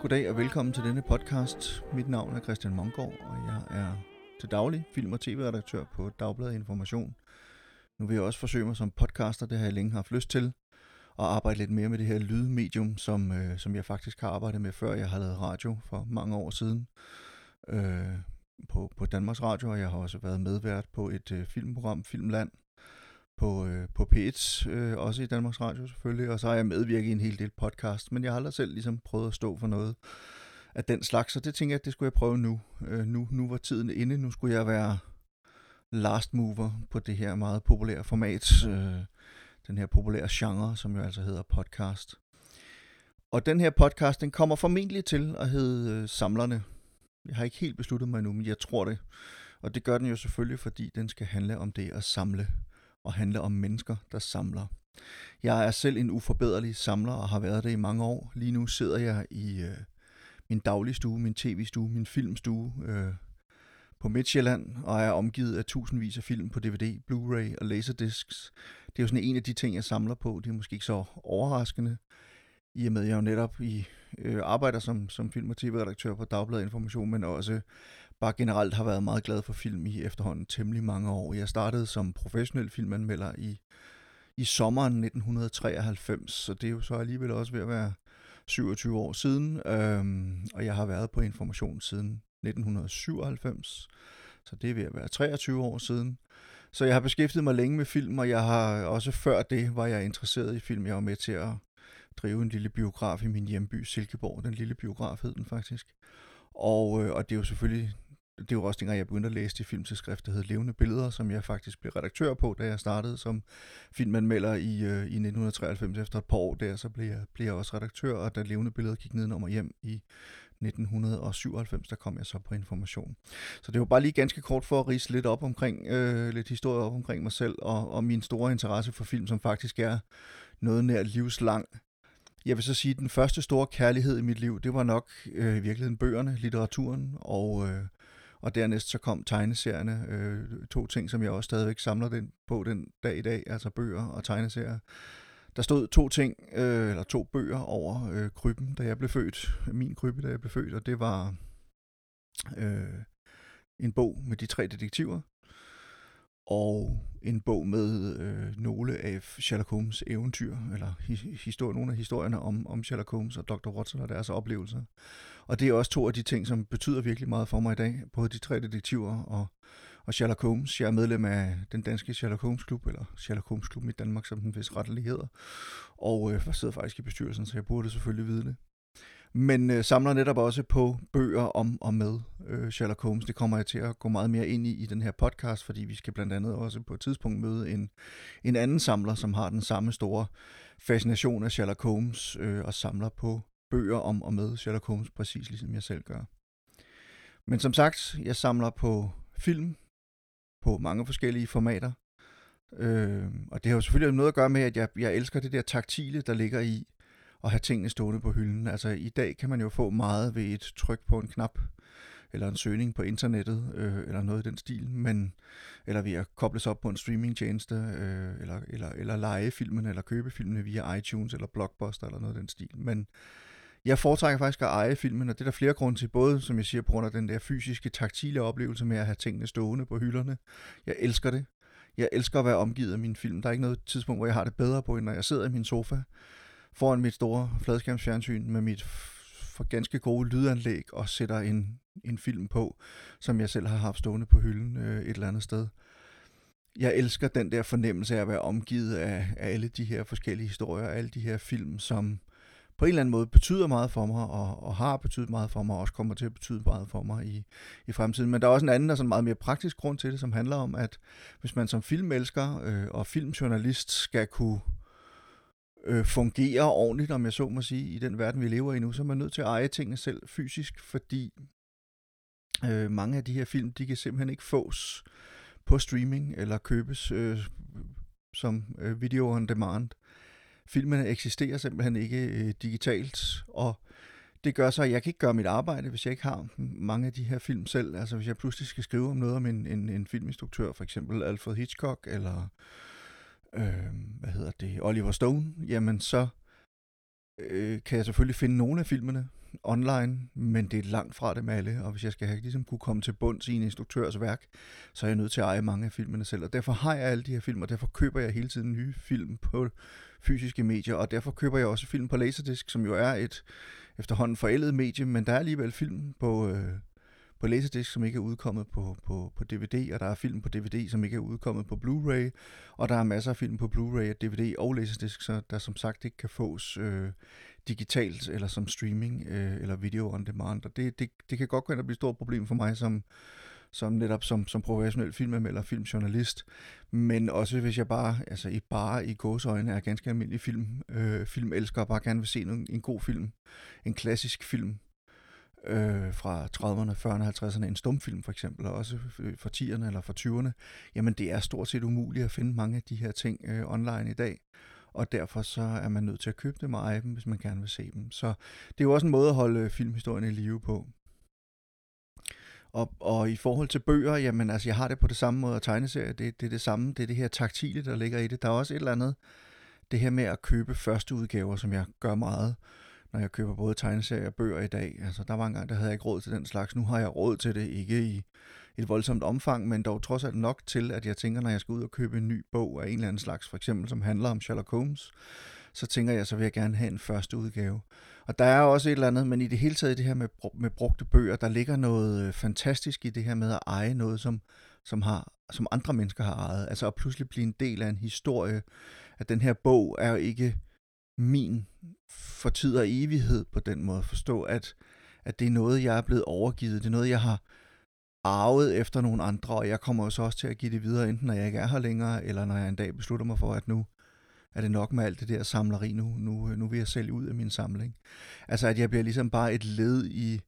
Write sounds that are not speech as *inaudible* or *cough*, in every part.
Goddag og velkommen til denne podcast. Mit navn er Christian Mongård, og jeg er til daglig film- og tv-redaktør på Dagbladet Information. Nu vil jeg også forsøge mig som podcaster, det har jeg længe haft lyst til, og arbejde lidt mere med det her lydmedium, som, øh, som jeg faktisk har arbejdet med, før jeg har lavet radio for mange år siden øh, på, på Danmarks Radio, og jeg har også været medvært på et øh, filmprogram, Filmland, på, øh, på P1, øh, også i Danmarks Radio selvfølgelig, og så har jeg medvirket i en hel del podcast, men jeg har aldrig selv ligesom prøvet at stå for noget af den slags, så det tænker jeg, at det skulle jeg prøve nu. Øh, nu. Nu var tiden inde, nu skulle jeg være last mover på det her meget populære format, øh, den her populære genre, som jo altså hedder podcast. Og den her podcast, den kommer formentlig til at hedde øh, Samlerne. Jeg har ikke helt besluttet mig nu, men jeg tror det. Og det gør den jo selvfølgelig, fordi den skal handle om det at samle og handle om mennesker, der samler. Jeg er selv en uforbederlig samler og har været det i mange år. Lige nu sidder jeg i øh, min dagligstue, min tv-stue, min filmstue øh, på Midtjylland og er omgivet af tusindvis af film på DVD, Blu-ray og Laserdiscs. Det er jo sådan en af de ting, jeg samler på. Det er måske ikke så overraskende, i og med at jeg jo netop i, øh, arbejder som, som film- og tv-redaktør på Dagbladet Information, men også bare generelt har været meget glad for film i efterhånden temmelig mange år. Jeg startede som professionel filmanmelder i, i sommeren 1993, så det er jo så alligevel også ved at være 27 år siden, øhm, og jeg har været på Information siden 1997, så det er ved at være 23 år siden. Så jeg har beskæftiget mig længe med film, og jeg har også før det var jeg interesseret i film. Jeg var med til at drive en lille biograf i min hjemby Silkeborg. Den lille biograf hed den faktisk. Og, øh, og det er jo selvfølgelig det er også dengang, jeg begyndte at læse de filmtidsskrift, der hed Levende Billeder, som jeg faktisk blev redaktør på, da jeg startede som filmanmelder i, øh, i 1993. Efter et par år der, så blev jeg, blev jeg også redaktør, og da Levende Billeder gik ned og hjem i 1997, der kom jeg så på information. Så det var bare lige ganske kort for at rise lidt op omkring, øh, lidt historie op omkring mig selv, og, og min store interesse for film, som faktisk er noget nær livslang. Jeg vil så sige, at den første store kærlighed i mit liv, det var nok øh, i virkeligheden bøgerne, litteraturen, og, øh, og dernæst så kom tegneserierne, øh, to ting, som jeg også stadigvæk samler den på den dag i dag, altså bøger og tegneserier. Der stod to ting, øh, eller to bøger over øh, krybben, da jeg blev født. Min krybbe, da jeg blev født, og det var øh, en bog med de tre detektiver, og en bog med øh, nogle af Sherlock Holmes eventyr, eller hi- historie, nogle af historierne om, om Sherlock Holmes og Dr. Watson og deres oplevelser. Og det er også to af de ting, som betyder virkelig meget for mig i dag, både de tre detektiver og, og Sherlock Holmes. Jeg er medlem af den danske Sherlock Holmes Klub, eller Sherlock Holmes Klub i Danmark, som den vist rettelig hedder. Og øh, jeg sidder faktisk i bestyrelsen, så jeg burde selvfølgelig vide det men øh, samler netop også på bøger om og med øh, Sherlock Holmes. Det kommer jeg til at gå meget mere ind i i den her podcast, fordi vi skal blandt andet også på et tidspunkt møde en, en anden samler, som har den samme store fascination af Sherlock Holmes øh, og samler på bøger om og med Sherlock Holmes, præcis ligesom jeg selv gør. Men som sagt, jeg samler på film, på mange forskellige formater, øh, og det har jo selvfølgelig noget at gøre med, at jeg, jeg elsker det der taktile, der ligger i at have tingene stående på hylden. Altså i dag kan man jo få meget ved et tryk på en knap, eller en søgning på internettet, øh, eller noget i den stil, men, eller ved at kobles op på en streamingtjeneste, øh, eller, eller, eller lege filmen, eller købe filmene via iTunes, eller Blockbuster, eller noget i den stil. Men jeg foretrækker faktisk at eje filmen, og det er der flere grunde til, både som jeg siger, på grund af den der fysiske, taktile oplevelse med at have tingene stående på hylderne. Jeg elsker det. Jeg elsker at være omgivet af min film. Der er ikke noget tidspunkt, hvor jeg har det bedre på, end når jeg sidder i min sofa foran mit store fladskærmsfjernsyn med mit for ganske gode lydanlæg og sætter en, en film på, som jeg selv har haft stående på hylden øh, et eller andet sted. Jeg elsker den der fornemmelse af at være omgivet af, af alle de her forskellige historier, alle de her film, som på en eller anden måde betyder meget for mig, og, og har betydet meget for mig, og også kommer til at betyde meget for mig i, i fremtiden. Men der er også en anden og sådan meget mere praktisk grund til det, som handler om, at hvis man som filmelsker øh, og filmjournalist skal kunne øh, Øh, fungerer ordentligt, om jeg så må sige, i den verden, vi lever i nu, så er man nødt til at eje tingene selv fysisk, fordi øh, mange af de her film, de kan simpelthen ikke fås på streaming eller købes øh, som øh, video on demand. Filmene eksisterer simpelthen ikke øh, digitalt, og det gør så, at jeg kan ikke gøre mit arbejde, hvis jeg ikke har mange af de her film selv. Altså hvis jeg pludselig skal skrive om noget om en, en, en filminstruktør, for eksempel Alfred Hitchcock, eller øh, øh, hvad hedder det, Oliver Stone, jamen så øh, kan jeg selvfølgelig finde nogle af filmene, online, men det er langt fra dem alle, og hvis jeg skal have, ligesom kunne komme til bunds i en instruktørs værk, så er jeg nødt til at eje mange af filmene selv, og derfor har jeg alle de her film, og derfor køber jeg hele tiden nye film på fysiske medier, og derfor køber jeg også film på Laserdisc, som jo er et efterhånden forældet medie, men der er alligevel film på, øh, på Laserdisc, som ikke er udkommet på, på, på DVD, og der er film på DVD, som ikke er udkommet på Blu-ray, og der er masser af film på Blu-ray, DVD og Laserdisc, så der som sagt ikke kan fås øh, digitalt eller som streaming øh, eller video on demand. Og det, det, det kan godt gå ind og blive et stort problem for mig som, som netop som, som professionel filmanmelder, filmjournalist, men også hvis jeg bare, altså i bare i gåsøjne er ganske almindelig film, øh, filmelsker og bare gerne vil se en, en god film, en klassisk film, øh, fra 30'erne, 40'erne, 50'erne, en stumfilm for eksempel, og også øh, for 10'erne eller for 20'erne, jamen det er stort set umuligt at finde mange af de her ting øh, online i dag og derfor så er man nødt til at købe dem og eje dem, hvis man gerne vil se dem. Så det er jo også en måde at holde øh, filmhistorien i live på. Og, og i forhold til bøger, jamen altså jeg har det på det samme måde, og tegneserier, det, det er det samme, det er det her taktile, der ligger i det. Der er også et eller andet, det her med at købe første udgaver, som jeg gør meget, når jeg køber både tegneserier og bøger i dag. Altså der var en gang, der havde jeg ikke råd til den slags. Nu har jeg råd til det, ikke i et voldsomt omfang, men dog trods alt nok til, at jeg tænker, når jeg skal ud og købe en ny bog af en eller anden slags, for eksempel som handler om Sherlock Holmes, så tænker jeg, så vil jeg gerne have en første udgave. Og der er også et eller andet, men i det hele taget det her med, med brugte bøger, der ligger noget øh, fantastisk i det her med at eje noget, som, som, har, som andre mennesker har ejet. Altså at pludselig blive en del af en historie, at den her bog er jo ikke min for tid og evighed på den måde. Forstå, at, at det er noget, jeg er blevet overgivet. Det er noget, jeg har arvet efter nogle andre, og jeg kommer også også til at give det videre, enten når jeg ikke er her længere, eller når jeg en dag beslutter mig for, at nu er det nok med alt det der samleri nu, nu, nu vil jeg sælge ud af min samling. Altså at jeg bliver ligesom bare et led i,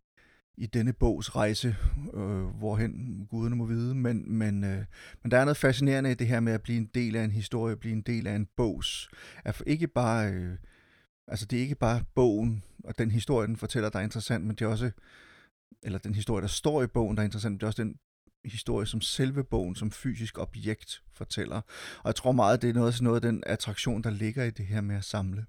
i denne bogs rejse, øh, hvorhen guderne må vide, men, men, øh, men der er noget fascinerende i det her med at blive en del af en historie, blive en del af en bogs, at ikke bare, øh, altså det er ikke bare bogen og den historie, den fortæller, der er interessant, men det er også eller den historie, der står i bogen, der er interessant, det er også den historie, som selve bogen som fysisk objekt fortæller. Og jeg tror meget, det er noget, noget af den attraktion, der ligger i det her med at samle.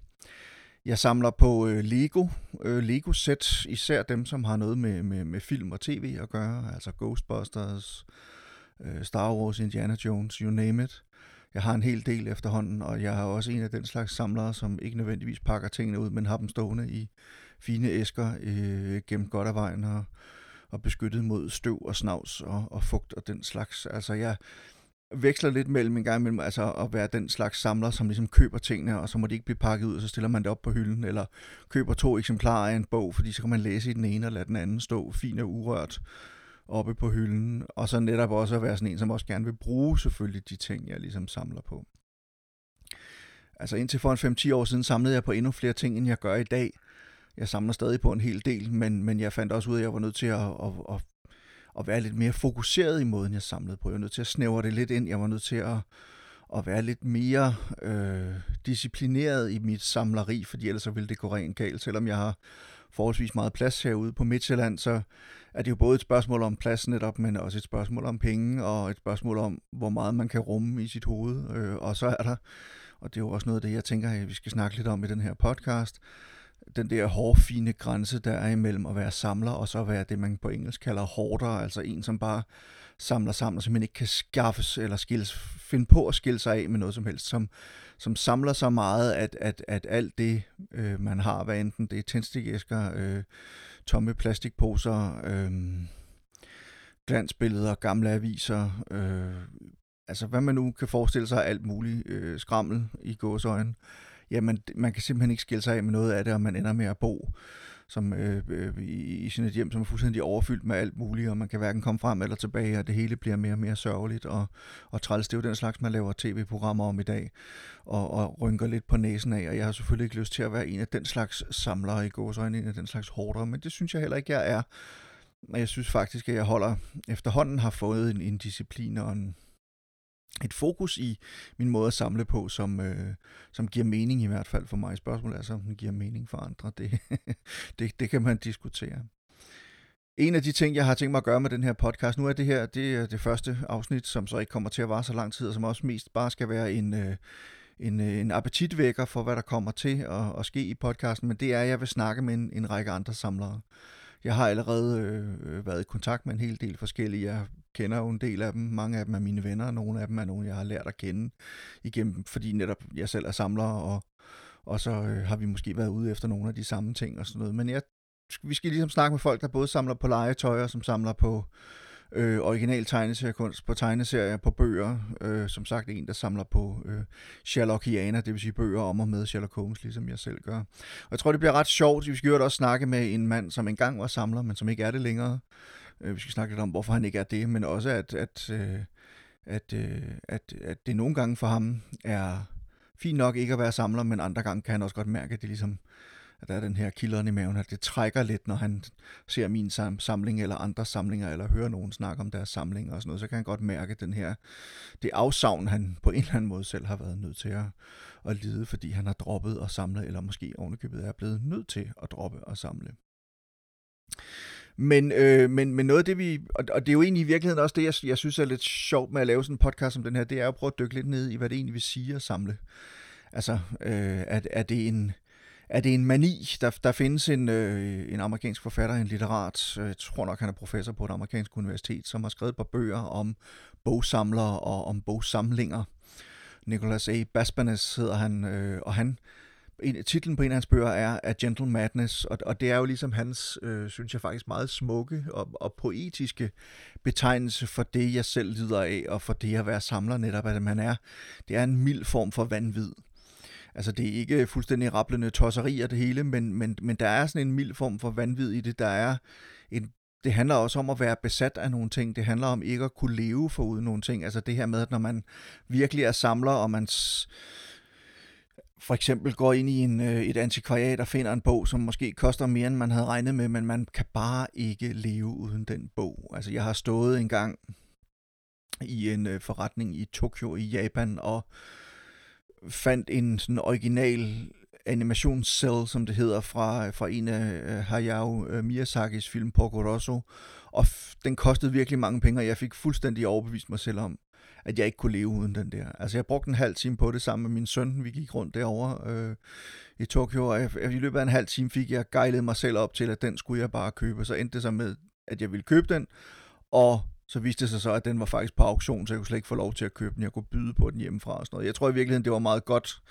Jeg samler på øh, Lego, øh, Lego-sæt, især dem, som har noget med, med, med film og tv at gøre, altså Ghostbusters, øh, Star Wars, Indiana Jones, you name it. Jeg har en hel del efterhånden, og jeg er også en af den slags samlere, som ikke nødvendigvis pakker tingene ud, men har dem stående i fine æsker øh, gemt godt af vejen og, og beskyttet mod støv og snavs og, og fugt og den slags. Altså jeg veksler lidt mellem en gang imellem altså at være den slags samler, som ligesom køber tingene, og så må de ikke blive pakket ud, og så stiller man det op på hylden, eller køber to eksemplarer af en bog, fordi så kan man læse i den ene og lade den anden stå fin og urørt oppe på hylden, og så netop også at være sådan en, som også gerne vil bruge selvfølgelig de ting, jeg ligesom samler på. Altså indtil for en 5-10 år siden samlede jeg på endnu flere ting, end jeg gør i dag, jeg samler stadig på en hel del, men, men jeg fandt også ud af, at jeg var nødt til at, at, at, at være lidt mere fokuseret i måden, jeg samlede på. Jeg var nødt til at snævre det lidt ind. Jeg var nødt til at, at være lidt mere øh, disciplineret i mit samleri, fordi ellers så ville det gå rent galt. Selvom jeg har forholdsvis meget plads herude på Midtjylland, så er det jo både et spørgsmål om plads netop, men også et spørgsmål om penge, og et spørgsmål om, hvor meget man kan rumme i sit hoved. Øh, og så er der, og det er jo også noget af det, jeg tænker, at vi skal snakke lidt om i den her podcast, den der hårfine grænse, der er imellem at være samler og så være det, man på engelsk kalder hoarder, altså en, som bare samler sammen, og simpelthen ikke kan skaffes eller skilles, finde på at skille sig af med noget som helst, som, som samler så meget, at, at, at alt det, øh, man har, hvad enten det er tændstikæsker, øh, tomme plastikposer, øh, glansbilleder, gamle aviser, øh, altså hvad man nu kan forestille sig, alt muligt øh, skrammel i gåsøjne, jamen man kan simpelthen ikke skille sig af med noget af det, og man ender med at bo som, øh, øh, i, i et hjem, som er fuldstændig overfyldt med alt muligt, og man kan hverken komme frem eller tilbage, og det hele bliver mere og mere sørgeligt og, og træls. Det er jo den slags, man laver tv-programmer om i dag, og, og rynker lidt på næsen af, og jeg har selvfølgelig ikke lyst til at være en af den slags samlere i gåsøjne, en af den slags hårdere, men det synes jeg heller ikke, jeg er. Jeg synes faktisk, at jeg holder, efterhånden har fået en, en disciplin og en, et fokus i min måde at samle på, som, øh, som giver mening i hvert fald for mig. Spørgsmålet er så, om den giver mening for andre. Det, *laughs* det, det kan man diskutere. En af de ting, jeg har tænkt mig at gøre med den her podcast, nu er det her det, er det første afsnit, som så ikke kommer til at vare så lang tid, og som også mest bare skal være en, øh, en, øh, en appetitvækker for, hvad der kommer til at, at ske i podcasten, men det er, at jeg vil snakke med en, en række andre samlere. Jeg har allerede øh, været i kontakt med en hel del forskellige. Jeg kender jo en del af dem. Mange af dem er mine venner, og nogle af dem er nogen, jeg har lært at kende igennem, fordi netop jeg selv er samler, og, og så øh, har vi måske været ude efter nogle af de samme ting og sådan noget. Men jeg, vi skal ligesom snakke med folk, der både samler på legetøj og som samler på øh, Øh, original tegneseriekunst, på tegneserier, på bøger. Øh, som sagt en, der samler på øh, Sherlockiana, det vil sige bøger om og med Sherlock Holmes, ligesom jeg selv gør. Og jeg tror, det bliver ret sjovt. Vi skal jo også snakke med en mand, som engang var samler, men som ikke er det længere. Øh, vi skal snakke lidt om, hvorfor han ikke er det, men også at, at, øh, at, øh, at, at det nogle gange for ham er fint nok ikke at være samler, men andre gange kan han også godt mærke, at det ligesom at der er den her kilderen i maven, at det trækker lidt, når han ser min samling eller andre samlinger, eller hører nogen snakke om deres samlinger og sådan noget, så kan han godt mærke den her, det afsavn, han på en eller anden måde selv har været nødt til at, at lide, fordi han har droppet at samle, eller måske ovenikøbet er blevet nødt til at droppe at samle. Men, øh, men, men noget af det, vi... Og, og det er jo egentlig i virkeligheden også det, jeg, jeg synes er lidt sjovt med at lave sådan en podcast som den her, det er jo at prøve at dykke lidt ned i, hvad det egentlig vil sige at samle. Altså, øh, er, er det en er det en mani. Der, der findes en, øh, en amerikansk forfatter, en litterat, jeg tror nok, han er professor på et amerikansk universitet, som har skrevet et par bøger om bogsamlere og om bogsamlinger. Nicholas A. Basbanes hedder han, øh, og han en, titlen på en af hans bøger er A Gentle Madness, og, og det er jo ligesom hans, øh, synes jeg faktisk, meget smukke og, og poetiske betegnelse for det, jeg selv lider af, og for det at være samler netop, at man er. Det er en mild form for vanvid. Altså det er ikke fuldstændig rapplende tosserier det hele, men, men, men der er sådan en mild form for vanvid i det. Der er en det handler også om at være besat af nogle ting. Det handler om ikke at kunne leve for uden nogle ting. Altså det her med, at når man virkelig er samler, og man for eksempel går ind i en, øh, et antikvariat og finder en bog, som måske koster mere, end man havde regnet med, men man kan bare ikke leve uden den bog. Altså jeg har stået en gang i en øh, forretning i Tokyo i Japan og fandt en sådan original animationscell, som det hedder, fra, fra en af Hayao uh, Miyazakis film Porco Rosso, og den kostede virkelig mange penge, og jeg fik fuldstændig overbevist mig selv om, at jeg ikke kunne leve uden den der. Altså jeg brugte en halv time på det sammen med min søn, vi gik rundt derovre øh, i Tokyo, og jeg, i løbet af en halv time fik jeg gejlet mig selv op til, at den skulle jeg bare købe, så endte det så med, at jeg ville købe den, og så viste det sig så, at den var faktisk på auktion, så jeg kunne slet ikke få lov til at købe den. Jeg kunne byde på den hjemmefra og sådan noget. Jeg tror i virkeligheden, det var meget godt,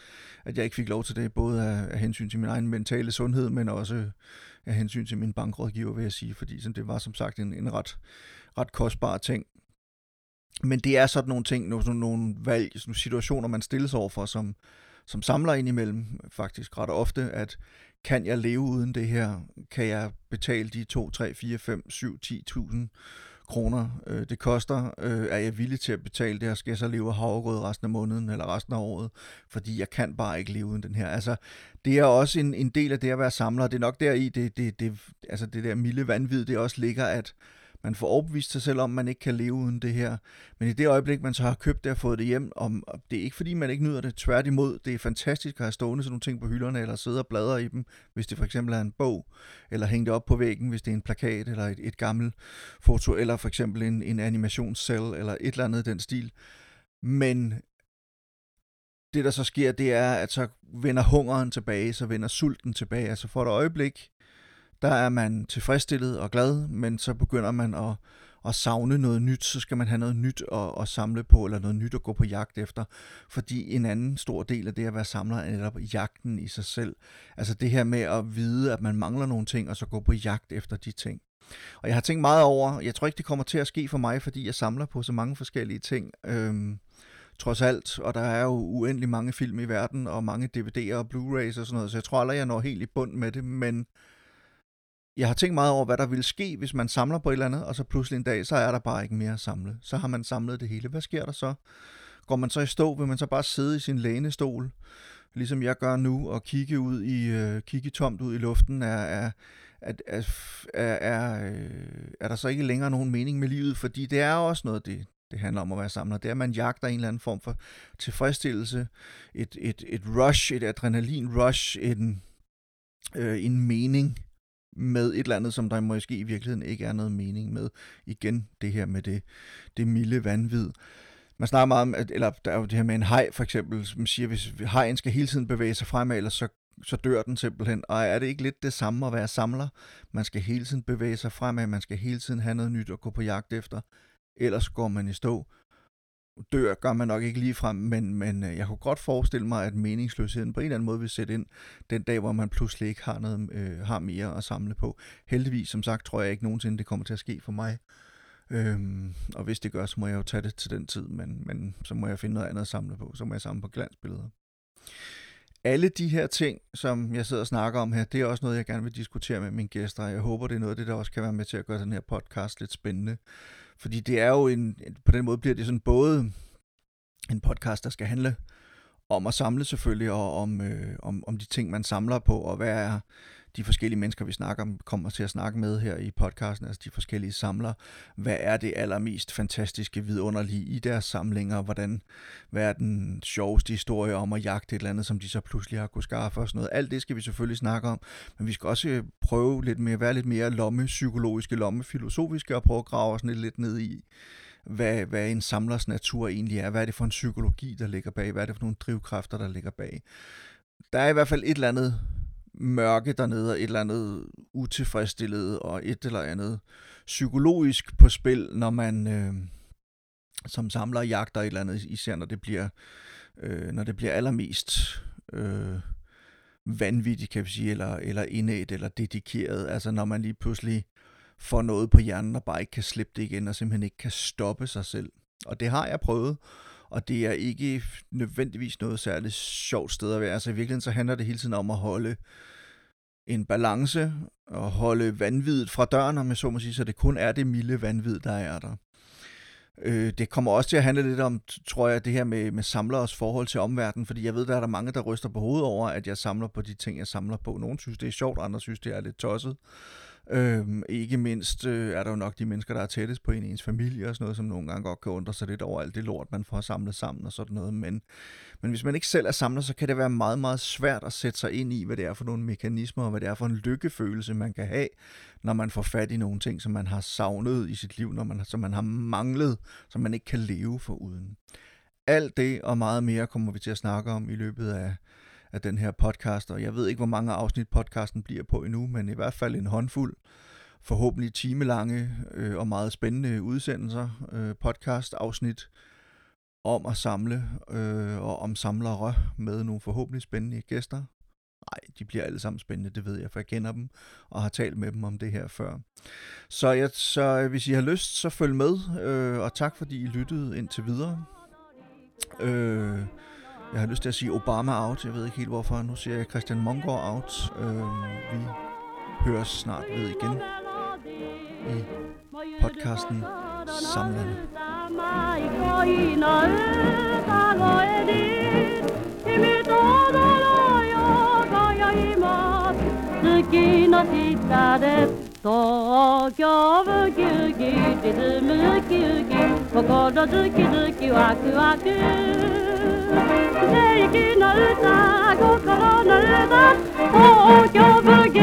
at jeg ikke fik lov til det, både af, af hensyn til min egen mentale sundhed, men også af hensyn til min bankrådgiver, vil jeg sige, fordi sådan, det var som sagt en, en ret, ret kostbar ting. Men det er sådan nogle ting, nogle, nogle valg, nogle situationer, man stilles overfor, som, som samler ind imellem faktisk ret ofte, at kan jeg leve uden det her? Kan jeg betale de 2, 3, 4, 5, 7, 10.000 kroner, øh, det koster, øh, er jeg villig til at betale det her, skal jeg så leve af havregrød resten af måneden eller resten af året, fordi jeg kan bare ikke leve uden den her. Altså, det er også en, en del af det at være samler, det er nok der i, det, det, det, altså det der milde vanvid, det også ligger, at man får overbevist sig selv om, at man ikke kan leve uden det her. Men i det øjeblik, man så har købt det og fået det hjem, om, det er ikke fordi, man ikke nyder det. Tværtimod, det er fantastisk at have stående sådan nogle ting på hylderne, eller sidde og bladre i dem, hvis det for eksempel er en bog, eller hænge det op på væggen, hvis det er en plakat, eller et, et gammelt foto, eller for eksempel en, en animationscell, eller et eller andet den stil. Men det, der så sker, det er, at så vender hungeren tilbage, så vender sulten tilbage. Altså for et øjeblik, der er man tilfredsstillet og glad, men så begynder man at, at savne noget nyt, så skal man have noget nyt at, at samle på, eller noget nyt at gå på jagt efter. Fordi en anden stor del af det at være samler er netop jagten i sig selv. Altså det her med at vide, at man mangler nogle ting, og så gå på jagt efter de ting. Og jeg har tænkt meget over, jeg tror ikke det kommer til at ske for mig, fordi jeg samler på så mange forskellige ting. Øhm, trods alt, og der er jo uendelig mange film i verden, og mange DVD'er og Blu-rays og sådan noget, så jeg tror aldrig, jeg når helt i bund med det, men jeg har tænkt meget over, hvad der ville ske, hvis man samler på et eller andet, og så pludselig en dag, så er der bare ikke mere at samle. Så har man samlet det hele. Hvad sker der så? Går man så i stå, vil man så bare sidde i sin lænestol, ligesom jeg gør nu, og kigge ud i øh, kigge tomt ud i luften, er, er, er, er, er, er, der så ikke længere nogen mening med livet, fordi det er også noget, det, det handler om at være samler. Det er, at man jagter en eller anden form for tilfredsstillelse, et, et, et rush, et adrenalin-rush, en, øh, en mening med et eller andet, som der måske i virkeligheden ikke er noget mening med. Igen det her med det, det milde vanvid. man snakker meget om, at, eller der er jo det her med en hej for eksempel, som siger, hvis hejen skal hele tiden bevæge sig fremad, ellers så, så dør den simpelthen. Og er det ikke lidt det samme at være samler? Man skal hele tiden bevæge sig fremad, man skal hele tiden have noget nyt at gå på jagt efter, ellers går man i stå. Dør gør man nok ikke lige frem, men, men øh, jeg kunne godt forestille mig, at meningsløsheden på en eller anden måde vil sætte ind den dag, hvor man pludselig ikke har, noget, øh, har mere at samle på. Heldigvis, som sagt, tror jeg ikke nogensinde, det kommer til at ske for mig. Øhm, og hvis det gør, så må jeg jo tage det til den tid, men, men så må jeg finde noget andet at samle på. Så må jeg samle på glansbilleder. Alle de her ting, som jeg sidder og snakker om her, det er også noget, jeg gerne vil diskutere med mine gæster. Jeg håber, det er noget af det, der også kan være med til at gøre den her podcast lidt spændende. Fordi det er jo en, på den måde bliver det sådan både en podcast, der skal handle om at samle selvfølgelig, og om, øh, om, om de ting, man samler på, og hvad er de forskellige mennesker, vi snakker om, kommer til at snakke med her i podcasten, altså de forskellige samlere. Hvad er det allermest fantastiske, vidunderlige i deres samlinger? Hvordan, hvad er den sjoveste historie om at jagte et eller andet, som de så pludselig har kunne skaffe og sådan noget? Alt det skal vi selvfølgelig snakke om, men vi skal også øh, prøve lidt mere, være lidt mere lomme psykologiske, lomme filosofiske og prøve at grave os lidt ned i, hvad, hvad en samlers natur egentlig er. Hvad er det for en psykologi, der ligger bag? Hvad er det for nogle drivkræfter, der ligger bag? Der er i hvert fald et eller andet mørke dernede, og et eller andet utilfredsstillet, og et eller andet psykologisk på spil, når man øh, som samler jagter et eller andet, især når det bliver, øh, når det bliver allermest øh, vanvittigt, kan vi sige, eller, eller indet, eller dedikeret. Altså når man lige pludselig får noget på hjernen, og bare ikke kan slippe det igen, og simpelthen ikke kan stoppe sig selv. Og det har jeg prøvet, og det er ikke nødvendigvis noget særligt sjovt sted at være. Altså i virkeligheden så handler det hele tiden om at holde en balance og holde vanvittet fra døren, om jeg så må sige, så det kun er det milde vanvid, der er der. Øh, det kommer også til at handle lidt om, tror jeg, det her med, med samleres forhold til omverdenen, fordi jeg ved, der er der mange, der ryster på hovedet over, at jeg samler på de ting, jeg samler på. Nogle synes, det er sjovt, andre synes, det er lidt tosset. Øhm, ikke mindst øh, er der jo nok de mennesker, der er tættest på en ens familie og sådan noget, som nogle gange godt kan undre sig lidt over alt det lort, man får samlet sammen og sådan noget. Men, men hvis man ikke selv er samlet, så kan det være meget, meget svært at sætte sig ind i, hvad det er for nogle mekanismer, og hvad det er for en lykkefølelse, man kan have, når man får fat i nogle ting, som man har savnet i sit liv, når man, som man har manglet, som man ikke kan leve for uden. Alt det og meget mere kommer vi til at snakke om i løbet af, af den her podcast, og jeg ved ikke, hvor mange afsnit podcasten bliver på endnu, men i hvert fald en håndfuld forhåbentlig timelange øh, og meget spændende udsendelser, øh, podcast-afsnit om at samle øh, og om samlere med nogle forhåbentlig spændende gæster. Nej, de bliver alle sammen spændende, det ved jeg, for jeg kender dem og har talt med dem om det her før. Så, jeg, så øh, hvis I har lyst, så følg med, øh, og tak fordi I lyttede indtil videre. Øh, jeg har lyst til at sige Obama out. Jeg ved ikke helt hvorfor. Nu siger jeg Christian Mongård out. Øh, vi høres snart ved igen i podcasten Samlerne. Skinner sitter det, dog jeg vil give, give det med give, give. 心ズキズキワクワク。正義の歌心の歌東京ブギ